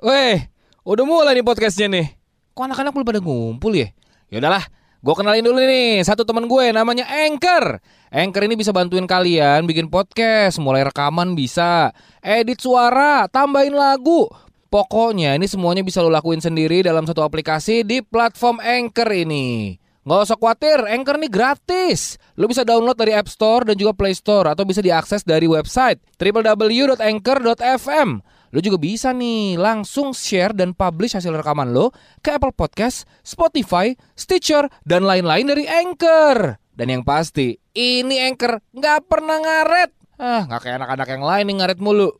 Weh, udah mulai nih podcastnya nih. Kok anak-anak belum pada ngumpul ya? Ya udahlah, gue kenalin dulu nih satu teman gue namanya Anchor. Anchor ini bisa bantuin kalian bikin podcast, mulai rekaman bisa, edit suara, tambahin lagu. Pokoknya ini semuanya bisa lo lakuin sendiri dalam satu aplikasi di platform Anchor ini. Nggak usah khawatir, Anchor ini gratis. Lo bisa download dari App Store dan juga Play Store atau bisa diakses dari website www.anchor.fm. Lo juga bisa nih langsung share dan publish hasil rekaman lo ke Apple Podcast, Spotify, Stitcher, dan lain-lain dari Anchor. Dan yang pasti, ini Anchor nggak pernah ngaret. Ah, nggak kayak anak-anak yang lain nih ngaret mulu.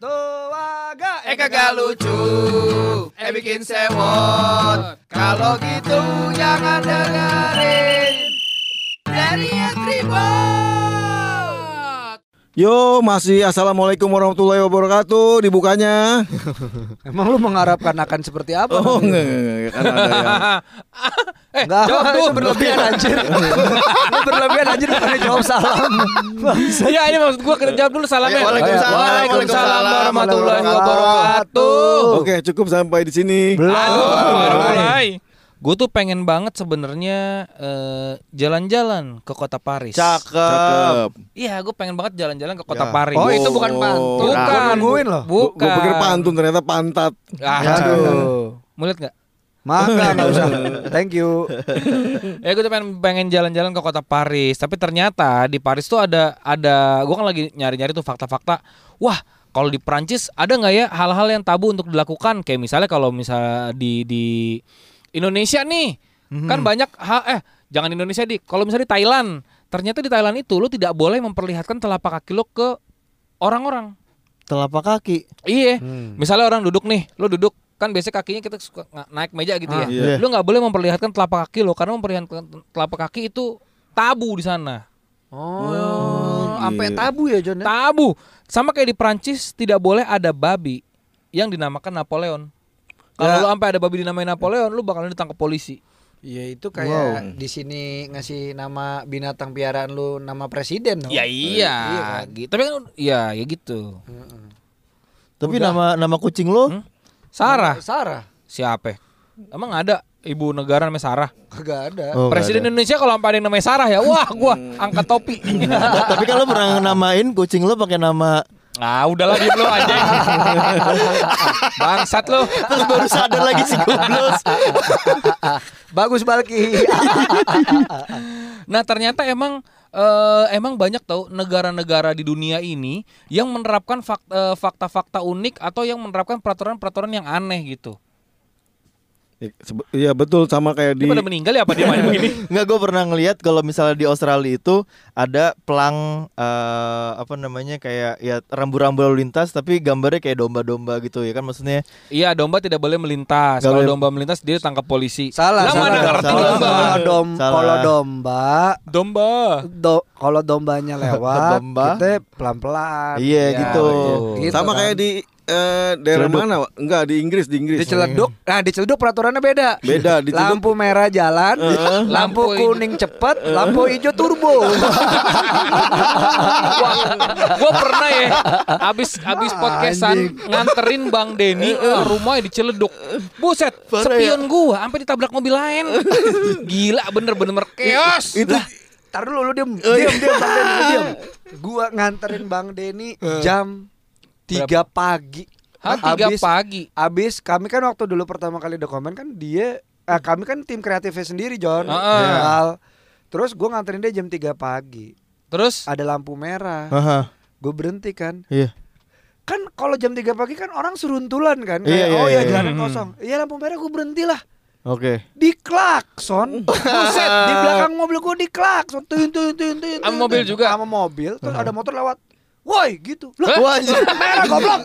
Tuaga, eh kagak lucu, eh bikin sewot. Kalau gitu jangan dengerin dari Tribun. Yo, masih Assalamualaikum warahmatullahi wabarakatuh dibukanya. Emang lu mengharapkan akan seperti apa? Oh, enggak, enggak, enggak, kan ada yang Eh, Enggak, jawab tuh. berlebihan anjir. Berlebihan anjir bukannya jawab salam. Iya ini maksud gue kita jawab dulu salamnya. Ya, Waalaikumsalam. Waalaikumsalam warahmatullahi wabarakatuh. Oke, cukup sampai di sini. Aduh, baru mulai. Gue tuh pengen banget sebenarnya eh, jalan-jalan ke kota Paris. Cakep. Iya, gue pengen banget jalan-jalan ke kota Ya. Paris. Oh, itu bukan Oh. pantun. Bukan. Gua nungguin loh. Gue Bukan. pikir pantun ternyata pantat. Ah, Aduh. Mau lihat nggak? Maka enggak usah. Thank you. Ya gue tuh pengen pengen jalan-jalan ke kota Paris, tapi ternyata di Paris tuh ada ada gue kan lagi nyari-nyari tuh fakta-fakta. Wah, kalau di Prancis ada nggak ya hal-hal yang tabu untuk dilakukan? Kayak misalnya kalau misalnya di di Indonesia nih, kan banyak hal eh jangan Indonesia di. Kalau misalnya di Thailand, ternyata di Thailand itu lo tidak boleh memperlihatkan telapak kaki lo ke orang-orang. telapak kaki. Iya, Hmm. misalnya orang duduk nih, lo duduk kan biasanya kakinya kita suka naik meja gitu ya. Ah, iya. Lo nggak boleh memperlihatkan telapak kaki lo karena memperlihatkan telapak kaki itu tabu di sana. Oh, sampai iya. tabu ya John. ya? Tabu. Sama kayak di Prancis tidak boleh ada babi yang dinamakan Napoleon. Kalau Ya. lo sampai ada babi dinamain Napoleon, lo bakalan ditangkap polisi. Iya itu kayak di sini ngasih nama binatang piaraan lu nama presiden dong. Ya iya, Iya kan? gitu. Tapi kan iya ya gitu. Tapi Udah. nama nama kucing lo Hmm? Sarah, Sarah. siapa? Emang ada ibu negara namanya Sarah? Kagak ada. Oh, Presiden ada. Indonesia kalau sampai ada yang namanya Sarah ya, wah gua angkat topi. Tapi kalau pernah namain kucing lo pakai nama ah, udahlah diem lu anjing. Bangsat lu. terus baru sadar lagi si goblos. Bagus Balki. Nah, ternyata emang eh, emang banyak tau negara-negara di dunia ini yang menerapkan fak- eh, fakta-fakta unik atau yang menerapkan peraturan-peraturan yang aneh gitu. Ya, Iya betul sama kayak Dia di pada meninggal ya apa dia main begini? Nggak gue pernah ngelihat kalau misalnya di Australia itu ada pelang eh, apa namanya kayak ya rambu-rambu lalu lintas tapi gambarnya kayak domba-domba gitu ya kan maksudnya Iya, domba tidak boleh melintas. Kalau domba melintas dia ditangkap polisi. salah, Lah, salah. mana ngerti Salah. domba? Kalau dom Salah. kalau domba Domba. do- kalau dombanya lewat Domba. kita pelan-pelan. iya Ya, gitu. Gitu sama kan. kayak di eh, daerah Celeduk. mana? Wak? Enggak, di Inggris, di Inggris. Di Ciledug, nah di Ciledug peraturannya beda. Beda, di Ciledug- lampu merah jalan, lampu Lampu kuning cepet, lampu hijau turbo. Gue pernah ya abis abis podcastan Anjing. nganterin Bang Denny ke rumahnya di Ciledug. Buset, spion gua sampai ditabrak mobil lain. Gila bener-bener chaos. Itu Tar dulu lu diem, diem, diem, Bang Denny, lu diem. Gua nganterin Bang Denny jam 3 pagi. Hah, tiga Abis- pagi. Abis kami kan waktu dulu pertama kali dokumen kan dia eh, kami kan tim kreatifnya sendiri John. Heeh. Al. Terus gua nganterin dia jam 3 pagi. Terus Ada lampu merah. Aha, Gue berhenti kan. iya. Kan kalau jam 3 pagi kan orang seruntulan kan. Kayak, iya, oh iya, ya iya. jalan kosong. Iya lampu merah gue berhenti lah. Oke. Di klakson. Buset, di belakang mobil gue di klakson. Tun tun tun tun. Sama mobil juga? Sama mobil. Terus ada motor lewat. Woi gitu. Lah, merah goblok.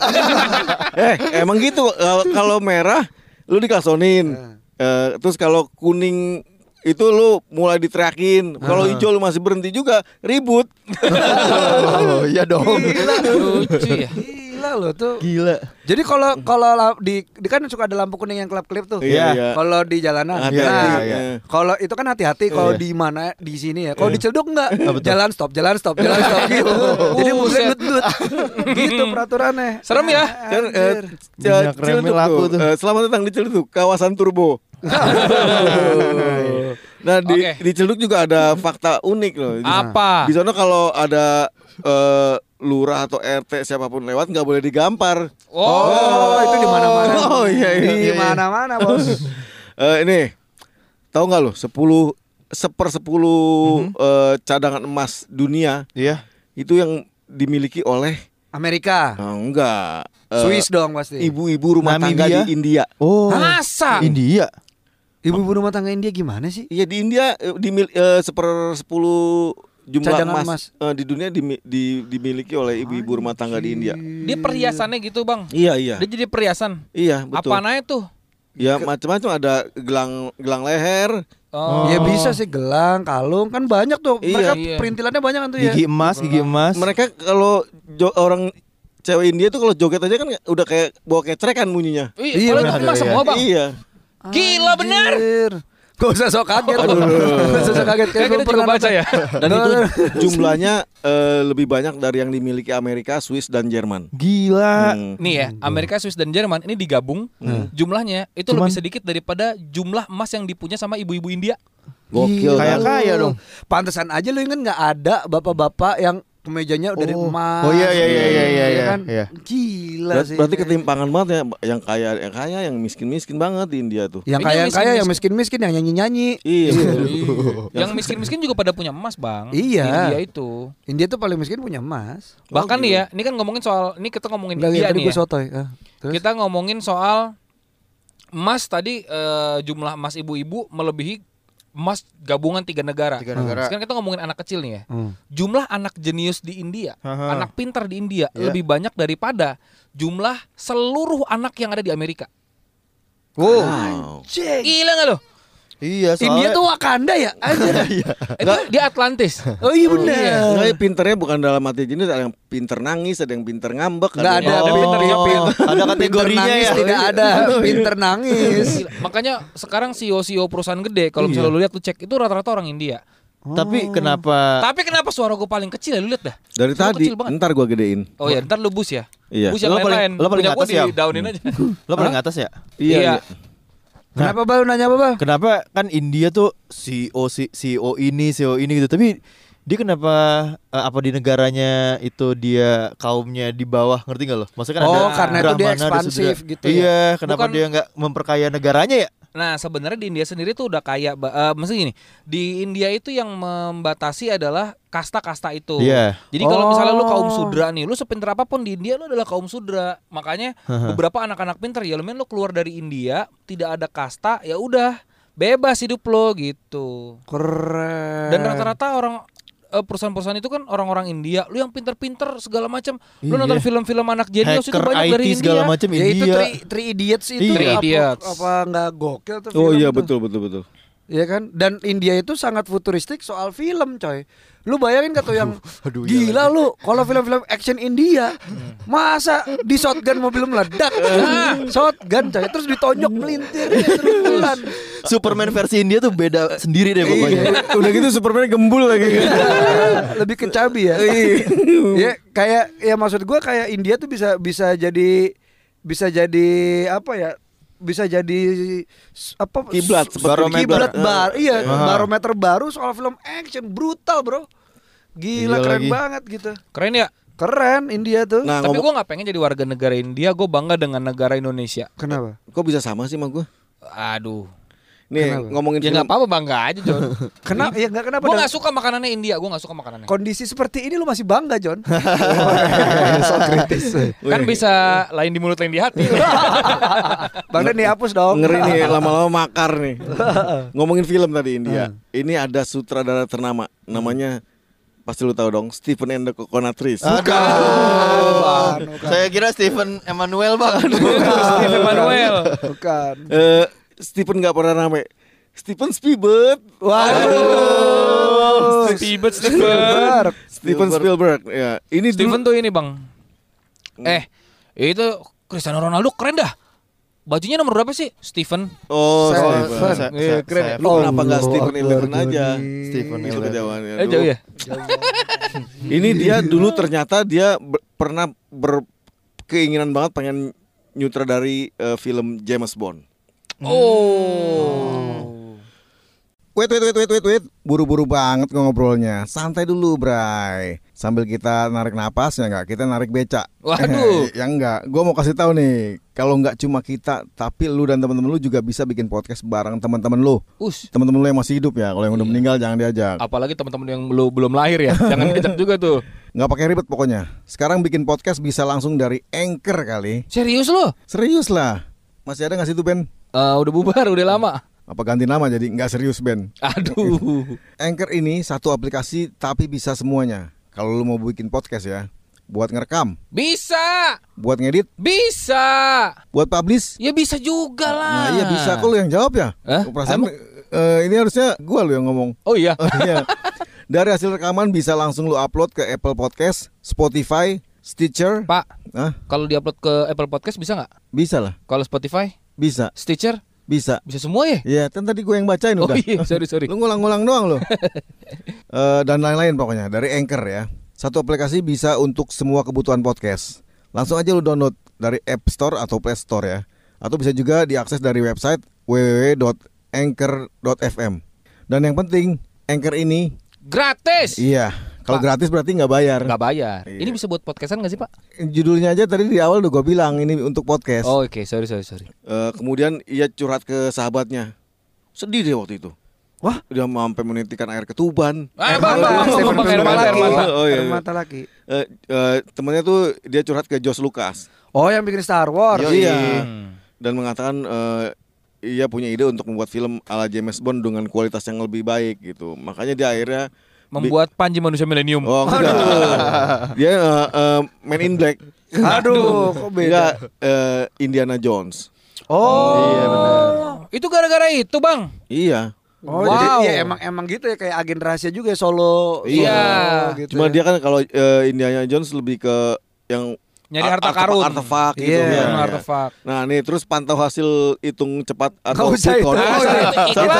eh emang gitu kalau merah lu dikasonin. Eh, terus kalau kuning itu lu mulai diteriakin. Kalau hijau lu masih berhenti juga ribut. Oh iya dong. Lucu ya. Gila loh tuh. Gila. Jadi kalau kalau la- di, di kan suka ada lampu kuning yang kelap-kelip tuh. Iya, iya. Kalau di jalanan. Hati-hati, Nah, iya. kalau itu kan hati-hati kalau Iya. di mana di sini ya. Kalau di Ciledug enggak. Jalan stop, jalan stop, jalan stop gitu. Jadi Buset. mobilnya nut-nut. gitu peraturannya. Serem ya? Kan eh, remeh Ciledug laku tuh. Eh, selamat datang di Ciledug, kawasan turbo. nah di Oke. di Ciledug juga ada fakta unik loh. Apa? Di sana kalau ada eh, lurah atau RT siapa pun lewat nggak boleh digampar. Oh, itu di mana-mana. Oh, iya, iya, Di iya. mana-mana, Bos. Eh, ini tahu nggak lo 10 seper 10 eh, cadangan emas dunia Iya. itu yang dimiliki oleh Amerika. oh, enggak eh, Swiss dong pasti. ibu-ibu rumah tangga Namibia? di India. Oh. Masa? India. Ibu-ibu rumah tangga India gimana sih? Iya di India eh, dimil eh, seper 10 jumlah Cadangan emas, emas. eh, di dunia dimi- di- dimiliki oleh ibu-ibu rumah tangga di India. Dia perhiasannya gitu bang. Iya iya. Dia jadi perhiasan. Iya betul. Apa aja tuh? Ya macam-macam ada gelang gelang leher. Oh. Ya bisa sih gelang, kalung kan banyak tuh. Iya. Mereka Iya. perintilannya banyak kan tuh ya. Gigi emas, gigi emas. Mereka kalau jo- orang cewek India tuh kalau joget aja kan udah kayak bawa kecerekan bunyinya. Iya, Iya, kalau itu benar, emas iya. semua bang. Iya. Gila bener. Gak usah sok kaget. Gak usah sok kaget Kayak kita juga baca ya. Dan itu jumlahnya eh, lebih banyak dari yang dimiliki Amerika, Swiss dan Jerman. Gila. Hmm. Nih ya, Amerika, Swiss dan Jerman ini digabung jumlahnya itu Cuman- lebih sedikit daripada jumlah emas yang dipunya sama ibu-ibu India. Gokil. Kayak kaya dong. Pantesan aja lu inget nggak ada bapak-bapak yang kemejanya udah dari Oh. emas. Oh, iya, iya, iya, iya, iya, Iya kan? iya. Gila Ber- sih. berarti ketimpangan banget ya yang kaya yang kaya yang miskin-miskin banget di India tuh. Yang Ini kaya yang kaya yang miskin-miskin. yang nyanyi-nyanyi. Iya. betul. yang miskin-miskin juga pada punya emas, Bang. Iya. India itu. India tuh paling miskin punya emas. Bahkan nih ya, ini kan ngomongin soal ini kita ngomongin Enggak India nih ya. sotoy. Terus? Kita ngomongin soal emas tadi eh, jumlah emas ibu-ibu melebihi emas gabungan tiga negara. Tiga negara. Sekarang kita ngomongin anak kecil nih ya. Hmm. Jumlah anak jenius di India, Aha. anak pintar di India Iya. lebih banyak daripada jumlah seluruh anak yang ada di Amerika. Wow. Gila nggak lo? Iya, soalnya India tuh Wakanda ya? Anjir. Itu di Atlantis. oh iya benar. Enggak, pinternya bukan dalam arti jenis ada yang pinter nangis, ada yang pinter ngambek, Nggak yang- ada Oh. pinter ya, pinter. ada kategorinya nangis ya. tidak ada pinter nangis. Gila. Makanya sekarang CEO-CEO perusahaan gede kalau misalnya lu lihat lu cek itu rata-rata orang India. Tapi kenapa Tapi kenapa suara gue paling kecil ya lu lihat dah. Dari Suara tadi, ntar gua gedein. Oh ya, ntar lu bus ya. Iya. Bus yang Lo paling- lain-lain. lo paling atas ya? di downin aja. lo paling atas ya? Iya. Iya. Kenapa Bal nanya apa Bal? Kenapa kan India tuh CEO CEO ini CEO ini gitu tapi dia kenapa eh, apa di negaranya itu dia kaumnya di bawah ngerti gak lo? Maksudnya kan Oh, ada karena itu dia ekspansif gitu ya? Iya, kenapa Bukan- dia nggak memperkaya negaranya ya? Nah, sebenarnya di India sendiri tuh udah kaya ba- eh, maksudnya gini, di India itu yang membatasi adalah kasta-kasta itu. Iya. Jadi kalau misalnya lu kaum Oh. sudra nih, lu sepinter apa pun di India lu adalah kaum sudra. Makanya beberapa anak-anak pinter ya, lu keluar dari India, tidak ada kasta, ya udah bebas hidup lo gitu. Keren. Dan rata-rata orang perusahaan-perusahaan itu kan orang-orang India, lu yang pinter-pinter segala macam. Lu Iya. nonton film-film anak jenius itu banyak IT dari India. segala macam ya itu India. three, three idiots itu Iya. Three apa, Idiots. apa nggak gokil tuh Oh iya tuh. betul betul betul. Iya kan? Dan India itu sangat futuristik soal film, coy. Lu bayangin gak tuh yang aduh, gila lu kalau film-film action India masa di shotgun mobil meledak. Shotgun coy, terus ditonjok melintir terus. Superman versi India tuh beda sendiri deh pokoknya. Iya. Udah gitu Superman gembul lagi. Lebih ke cabi ya. ya kayak ya maksud gua kayak India tuh bisa bisa jadi bisa jadi apa ya? Bisa jadi apa Kiblat, barometer. kiblat Eh. bar iya Aha. barometer baru soal film action brutal bro gila Iya keren lagi. banget gitu Keren ya. keren India tuh Nah, Tapi gue nggak pengen jadi warga negara India, gue bangga dengan negara Indonesia. kenapa kok bisa sama sih sama gua? Aduh. Nih Kenapa? ngomongin Ya film. nggak apa-apa bangga aja John. kenapa ya nggak kenapa gue nggak suka makanannya India, gue nggak suka makanannya. kondisi seperti ini lu masih bangga John so kritis Kan bisa lain di mulut lain di hati. bang Den dihapus dong Ngeri nih lama-lama makar nih. Ngomongin film tadi India. Ini ada sutradara ternama namanya pasti lu tahu dong Stephen and the Coconut Trees. Bukan, bukan. Saya kira Stephen Emmanuel bang. Steve Emmanuel. bukan Eh, Stephen nggak pernah rame. Steven Spielberg. Waduh. Steven Spielberg. Steven Spielberg. Ya, ini dulu- Steven tuh ini bang. Eh, itu Cristiano Ronaldo keren dah. Bajunya nomor berapa sih? Steven. Oh, Saya- Steven. saya- Iya, keren saya- Lu kenapa nggak Allah Steven Akbar, Eleven aja? Itu Eleven. kejauhannya. Eh jauh ya? Ini dia dulu ternyata dia ber- pernah berkeinginan banget pengen nyutradari eh, film James Bond. Oh. Wait, wait, wait, wait, wait, wait. Buru-buru banget ngobrolnya. Santai dulu, Bray. Sambil kita narik napas ya enggak, kita narik becak. Waduh. ya enggak. Gua mau kasih tahu nih, kalau enggak cuma kita, tapi lu dan teman-teman lu juga bisa bikin podcast bareng teman-teman lu. Us. Teman-teman lu yang masih hidup ya. Kalau yang udah meninggal jangan diajak. Apalagi teman-teman yang belum belum lahir ya. Jangan diajak juga tuh. Nggak pakai ribet pokoknya. Sekarang bikin podcast bisa langsung dari Anchor kali. Serius lo? Serius lah. Masih ada nggak sih tuh Ben? Eh, udah bubar, udah lama. Apa ganti nama jadi nggak serius Ben? Aduh. Anchor ini satu aplikasi tapi bisa semuanya. Kalau lu mau bikin podcast ya, buat ngerekam, Bisa. buat ngedit, Bisa. buat publish. Ya bisa juga lah. Nah iya bisa. Kok lu yang jawab ya? Hah? Perasaan eh, ini harusnya gua lu yang ngomong. Oh iya. Oh, iya. Dari hasil rekaman bisa langsung lu upload ke Apple Podcast, Spotify, Stitcher. Pak, Hah? kalau diupload ke Apple Podcast bisa nggak? Bisa lah, Kalau Spotify, bisa, Stitcher, bisa. bisa semua ya? Iya, kan tadi gue yang bacain Oh udah. iya, sorry sorry. Lu ngulang-ngulang doang lu. Eh, dan lain-lain pokoknya dari Anchor ya. Satu aplikasi bisa untuk semua kebutuhan podcast. Langsung aja lu download dari App Store atau Play Store ya. Atau bisa juga diakses dari website www.anchor.fm. Dan yang penting, Anchor ini Gratis. iya, kalau gratis berarti nggak bayar. Nggak bayar. Iya. Ini bisa buat podcastan nggak sih Pak? Judulnya aja tadi di awal udah gue bilang ini untuk podcast. Oh oke, sorry sorry sorry. Eh, kemudian ia curhat ke sahabatnya. Sedih dia waktu itu. Wah. Dia sampai menitikan air ketuban. Air mata, air air lagi. mata. Oh, iya, Air iya. mata lagi. Eh, eh, temennya tuh dia curhat ke Josh Lucas Oh yang bikin Star Wars. Iya. Hmm. dan mengatakan eh, ia punya ide untuk membuat film ala James Bond dengan kualitas yang lebih baik gitu. Makanya dia akhirnya Membuat Panji manusia milenium. Oh enggak. dia eh, eh, Man in Black. Aduh, kok beda? Enggak eh, Indiana Jones. Oh. Iya, benar. Itu gara-gara itu bang. Iya. Oh, Wow. jadi ya emang emang gitu ya kayak agen rahasia juga ya solo. Iya. solo gitu Cuma ya. dia kan kalau eh, Indiana Jones lebih ke yang Nyari ar- harta artefak- karun. artefak gitu. Iya. Iya, Yang iya. artefak. Nah, nih terus pantau hasil hitung cepat atau usah itu. Oh, iya. tapi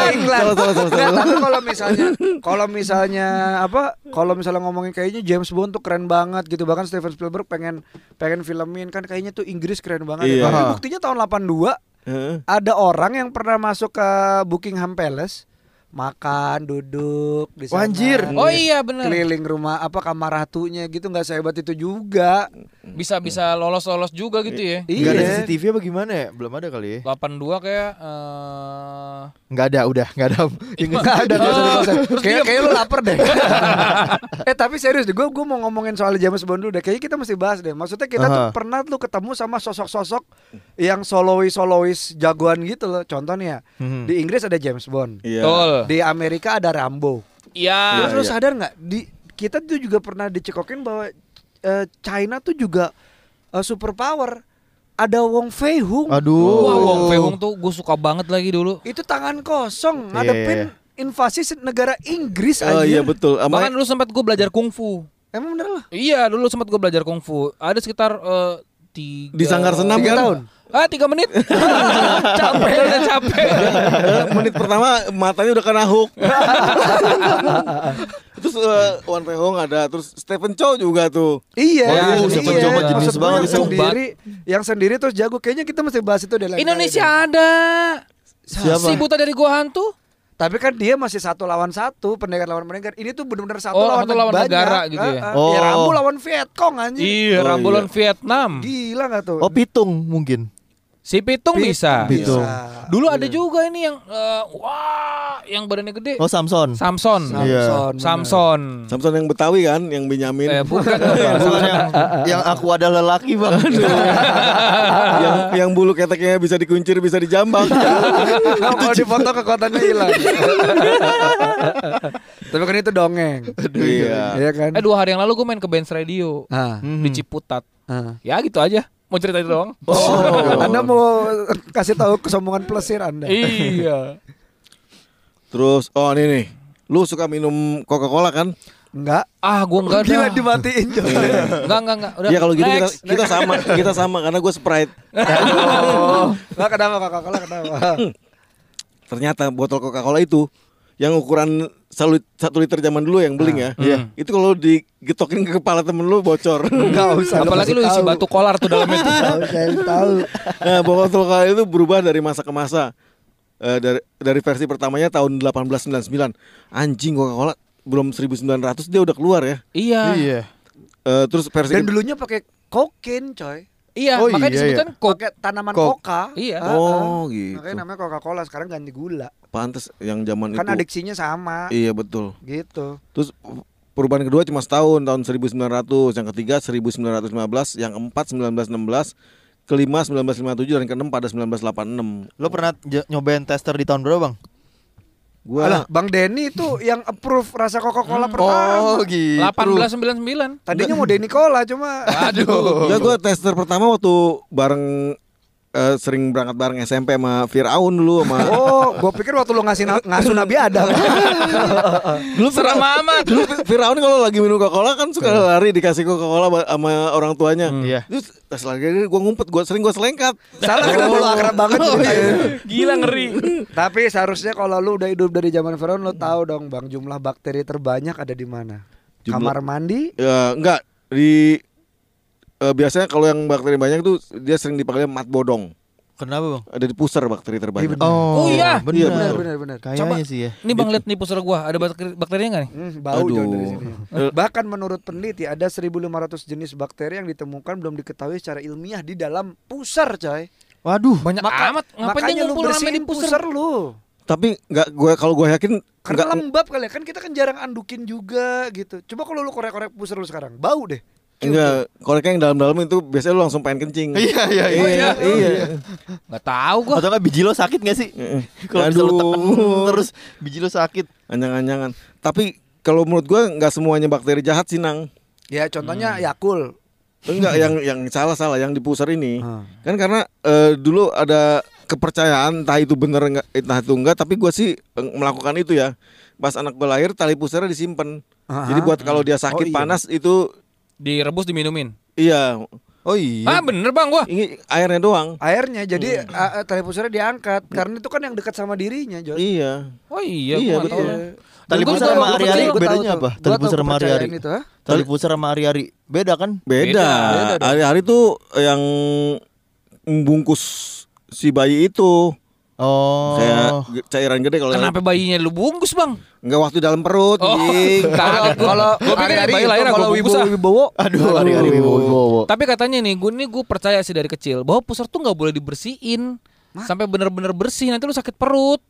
kalau misalnya kalau misalnya apa? Kalau misalnya ngomongin kayaknya James Bond tuh keren banget gitu. Bahkan Steven Spielberg pengen pengen filmin kan kayaknya tuh Inggris keren banget. Iya. ya. Tapi buktinya tahun 82 Heeh. ada orang yang pernah masuk ke Buckingham Palace makan, duduk di sana. Anjir. Oh iya benar. Keliling rumah apa kamar ratunya gitu nggak sehebat itu juga. Bisa bisa lolos lolos juga gitu ya. Gak ada Iya. CCTV apa gimana ya? Belum ada kali ya? 82 kayak eh Nggak ada, udah nggak ada. Enggak ada nggak usah. Kayak kayak lu lapar deh. eh tapi serius deh, gue gue mau ngomongin soal James Bond dulu deh. Kayaknya kita mesti bahas deh. Maksudnya kita tuh Aha. pernah tuh ketemu sama sosok-sosok yang solois solois jagoan gitu loh. Contohnya Hmm. di Inggris ada James Bond, Iya. Betul. di Amerika ada Rambo. Iya. Terus lu iya. sadar nggak di kita tuh juga pernah dicekokin bahwa eh, China tuh juga eh, super power. Ada Wong Fei Hung. Aduh. Wah, Wong Fei Hung tuh gue suka banget lagi dulu. Itu tangan kosong Iya, ngadepin invasi negara Inggris Oh aja. iya betul. Sama Bahkan dulu sempat gue belajar kungfu. Emang bener loh. Iya, dulu sempat gue belajar kungfu. Ada sekitar eh, tiga Di Sanggar Senam Tiga kan? tahun. Ah, tiga menit. capek, udah capek. menit pertama matanya udah kena hook. terus uh, Wan Fei Hong ada, terus Stephen Chow juga tuh. Iya, Oh, iya. siapa iya. coba jenis Maksud gua banget yang sendiri, yang sendiri terus jago. Kayaknya kita mesti bahas itu deh. lain Indonesia ada. Siapa? Si buta dari gua hantu. Tapi kan dia masih satu lawan satu, pendekar lawan pendekar. Ini tuh benar-benar satu Oh, lawan, satu lawan banyak. negara gitu ya? Ah. Ya Oh. Rambo lawan Vietcong anjing. Iya, Oh, Rambulan iya. Vietnam. Gila gak tuh? Oh Pitung mungkin. Si Pitung Pit- bisa. Pitung. Dulu ada juga ini yang eh, wah, yang badannya gede. Oh Samson. Samson. Samson. Iya. bener. Samson. Samson yang Betawi kan, yang Benyamin. Eh, bukan. Bukan yang, yang aku adalah lelaki bang. yang yang bulu keteknya bisa dikuncir, bisa dijambak. Mau dipoto kekuatannya hilang. Tapi kan itu dongeng. Iya. Iya kan? Eh dua hari yang lalu gue main ke Benz Radio Ah. di Ciputat. ah. Ya gitu aja. Mau cerita itu doang. Oh. Anda mau kasih tahu kesombongan pelesir Anda? iya. Terus oh ini nih. Lu suka minum Coca-Cola kan? Enggak. Ah, gua enggak Gila dah. dimatiin coy. Enggak, enggak, enggak. Udah. ya kalau gitu kita, next. kita sama, kita sama karena gue Sprite. Oh. Enggak kenapa Coca-Cola kenapa? Ternyata botol Coca-Cola itu yang ukuran satu, satu liter zaman dulu yang beling ya. Iya. Itu kalau digetokin ke kepala temen lu bocor. Enggak usah. Apalagi lu isi batu kolar tuh tuh. Tahu saya tahu. nah, botol Coca-Cola itu berubah dari masa ke masa. Eh, dari dari versi pertamanya tahun 1899. Anjing Coca-Cola belum 1900 dia udah keluar ya. Iya. Iya. Eh, terus versi Dan dulunya pakai kokain coy. Iya, Oh, makanya iya, disebutkan kok. Pakai tanaman Kok. koka. Iya. Oh, gitu. Makanya namanya Coca-Cola sekarang ganti gula. Pantes yang zaman Kan itu. adiksinya sama. Iya betul. Gitu. Terus perubahan kedua cuma setahun tahun 1900, yang ketiga 1915, yang keempat 1916, kelima 1957 dan keenam pada 1986. Lo pernah nyobain tester di tahun berapa, Bang? Gua Alah, Bang Denny itu yang approve rasa Coca-Cola pertama. Oh, gitu. 1899. Tadinya mau Denny Cola cuma Aduh. ya gua tester pertama waktu bareng eh, sering berangkat bareng SMP sama Firaun dulu sama Oh, gua pikir waktu lu ngasih na- ngasuh Nabi Adam. dulu Serem amat. Dulu Firaun kalau lagi minum Coca-Cola kan suka lari dikasih Coca-Cola sama orang tuanya. Iya. Terus pas lagi gua ngumpet, gua sering gua selengkat. Salah kenapa lu akrab banget Oh, iya. Gila ngeri. Tapi seharusnya kalau lu udah hidup dari zaman Firaun lu tahu dong Bang jumlah bakteri terbanyak ada di mana? Jumlah- Kamar mandi? Ya, enggak di eh, biasanya kalau yang bakteri banyak itu dia sering dipanggil mat bodong. Kenapa, Bang? Ada di pusar bakteri terbanyak. bener. Oh, iya. benar. Iya, Benar benar benar. Kayaknya sih ya. Ini Bang lihat nih pusar gua, ada bakteri bakterinya enggak nih? Hmm, bau Aduh. Jon dari sini. Bahkan menurut peneliti ada 1500 jenis bakteri yang ditemukan belum diketahui secara ilmiah di dalam pusar, coy. Waduh. Banyak Maka- amat. Ngapain Makanya dia lu ngumpul rame di bersihin pusar? pusar lu. Tapi enggak gue kalau gue yakin Karena enggak lembab kali ya kan kita kan jarang andukin juga gitu. Coba kalau lu korek-korek pusar lu sekarang, bau deh. enggak koreknya yang dalam-dalam itu biasanya lu langsung pengen kencing. Iya, iya, iya. Iya, iya. Enggak tahu gua. Atau nggak biji lo sakit gak sih? Heeh. Kalau bisa lo Aduh. tekan terus biji lo sakit. Anjang-anjangan. Tapi kalau menurut gue nggak semuanya bakteri jahat sih nang. Ya contohnya Yakul. Enggak yang yang salah salah yang di pusar ini. Hmm. Kan karena eh, dulu ada kepercayaan entah itu bener enggak entah itu enggak tapi gue sih eh, melakukan itu ya. Pas anak gue lahir tali pusarnya disimpan. Aha. Jadi buat kalau dia sakit Oh, iya. panas itu Direbus diminumin. iya Oh iya. Ah, bener Bang gua. ini airnya doang. Airnya jadi a- a- tali pusarnya diangkat karena itu kan yang dekat sama dirinya, Jon. Iya. Oh iya, Iya, betul. Tali pusar sama ari-ari bedanya apa? tuh. Tali pusar sama ari-ari. kepercayaan itu, ha? Tali pusar sama ari-ari. Beda kan? Beda. Hari-hari tuh yang membungkus si bayi itu Oh. kayak cairan gede kalau Kenapa bayinya lu bungkus, Bang? Enggak waktu dalam perut, Oh. Kalau Gua pikir hari-hari bayi lahir kalau gua bungkus ah. wibowo-wibowo Aduh, ari-ari wibowo. Tapi katanya nih, gue nih gue percaya sih dari kecil bahwa pusar tuh nggak boleh dibersihin sampai bener-bener bersih nanti lu sakit perut.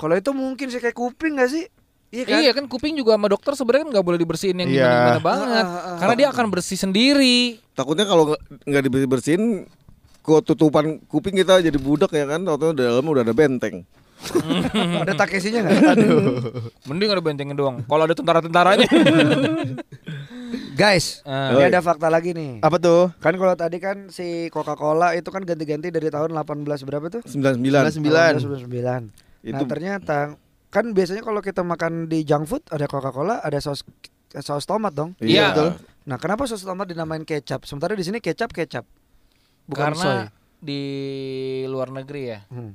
Kalau itu mungkin sih kayak kuping gak sih? Iya kan? Iya kan kuping juga sama dokter sebenarnya kan nggak boleh dibersihin yang Iya. gimana-gimana banget, Ah, ah, ah. karena dia akan bersih sendiri. Takutnya kalau nggak- nggak dibersihin ketutupan kuping kita jadi budak ya kan, waktu dalam udah ada benteng. Ada takesinya enggak? Mending ada bentengnya doang. Kalau ada tentara-tentaranya. Guys, Ah. ini ada fakta lagi nih. Apa tuh? Kan kalau tadi kan si Coca-Cola itu kan ganti-ganti dari tahun 18 berapa tuh? 99. 1999. Nah, Itu- ternyata kan biasanya kalau kita makan di junk food ada Coca-Cola, ada saus saus tomat dong. Iya. betul. Nah, kenapa saus tomat dinamain kecap? Sementara di sini kecap kecap. Bukan soy. karena di luar negeri ya, Hmm.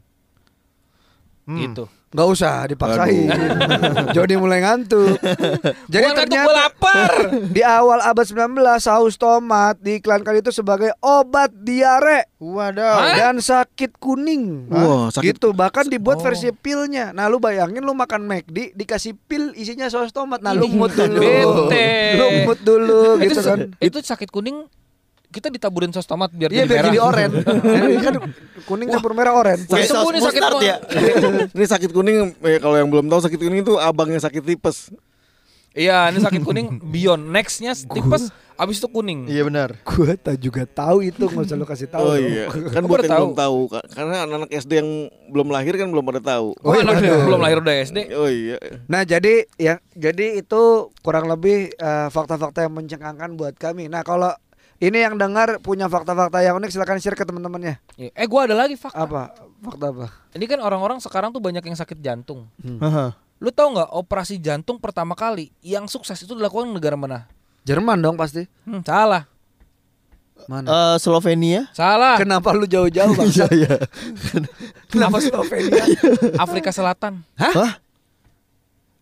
Hmm. gitu. Nggak usah dipaksain. Jody mulai ngantuk. Jadi ngantuk, ternyata lapar. di awal abad 19 saus tomat diiklankan itu sebagai obat diare Waduh. dan sakit kuning. Wah, sakit- Gitu, bahkan dibuat Oh. versi pilnya. Nah, lu bayangin lu makan McD dikasih pil isinya saus tomat. Nah, lu mood dulu. Lu mood dulu itu gitu kan. itu sakit kuning kita ditaburin saus tomat biar Iya jadi biar merah. jadi oren. Ini kan kuning campur merah oren. Kayak saus gua nih sakit kuning. ya. Ini sakit kuning eh, kalau yang belum tahu sakit kuning itu abang yang sakit tipes. Iya, ini sakit kuning beyond. Nextnya tipes, abis itu kuning. Iya benar. Gua tak juga tahu itu nggak usah lu kasih tahu. Oh dong. iya, kan buat yang tahu. belum tahu karena anak-anak SD yang belum lahir kan belum pada tahu. Oh, anak belum lahir udah SD. Oh iya. Nah jadi ya jadi itu kurang lebih eh, fakta-fakta yang mencengangkan buat kami. Nah kalau Ini yang dengar punya fakta-fakta yang unik silakan share ke teman-temannya. Iya. Eh gua ada lagi fakta. Apa? Fakta apa? Ini kan orang-orang sekarang tuh banyak yang sakit jantung. Haha. Lu tahu nggak operasi jantung pertama kali yang sukses itu dilakukan di negara mana? Jerman dong pasti. Hmm, salah. Mana? Eh, Slovenia. Salah. Kenapa lu jauh-jauh bang? Iya iya. Kenapa Slovenia? Afrika Selatan. Hah?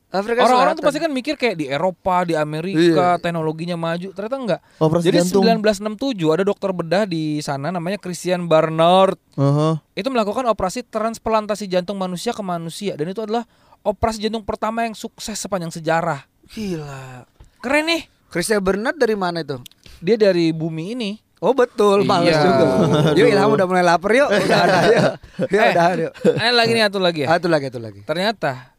Afrika Orang-orang tuh Selatan. pasti kan mikir kayak di Eropa, di Amerika, teknologinya maju. Ternyata enggak. Operasi Jadi jantung. 1967 ada dokter bedah di sana namanya Christian Barnard. Aha. Itu melakukan operasi transplantasi jantung manusia ke manusia dan itu adalah operasi jantung pertama yang sukses sepanjang sejarah. Gila. Keren nih. Christian Bernard dari mana itu? Dia dari bumi ini. Oh betul, males Iya. juga. Yuk Ilham udah mulai lapar yuk. Udah ada yuk. Yuk Eh. udah yuk. Ada lagi nih satu lagi ya. Itu lagi, itu lagi. Ternyata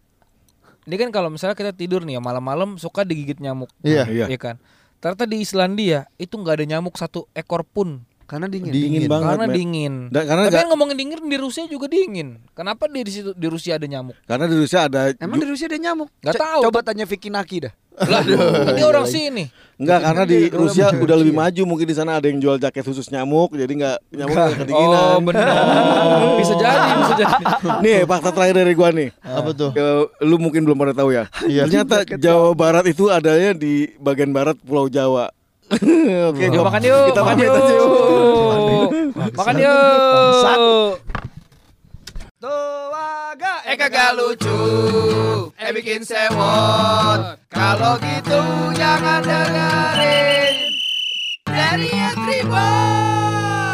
ini kan kalau misalnya kita tidur nih ya malam-malam suka digigit nyamuk. Iya. Iya. Iya kan? Ternyata di Islandia itu nggak ada nyamuk satu ekor pun Karena dingin. Dingin banget, karena men. dingin. Dan karena Tapi nggak- kan ngomongin dingin di Rusia juga dingin. Kenapa di di situ di Rusia ada nyamuk? Karena di Rusia ada Emang di Rusia ada nyamuk? Nggak Co- tahu. Coba tanya Vicky Naki dah. Lah, ini orang sini. Enggak karena di Kalau Rusia udah lebih maju mungkin di sana ada yang jual jaket khusus nyamuk jadi nggak nyamuk nggak kedinginan. Oh, benar. bisa jadi, bisa jadi. Nih fakta terakhir dari gua nih. Apa tuh? Eh, lu mungkin belum pernah tahu ya. Iya. Ternyata Jawa Barat itu adanya di bagian barat Pulau Jawa. Oke, gua- makan yuk. Kita makan yuk. Makan yuk kagak eh, eh kagak lucu. eh bikin sewot. Kalau gitu jangan dengerin. Dari Tribun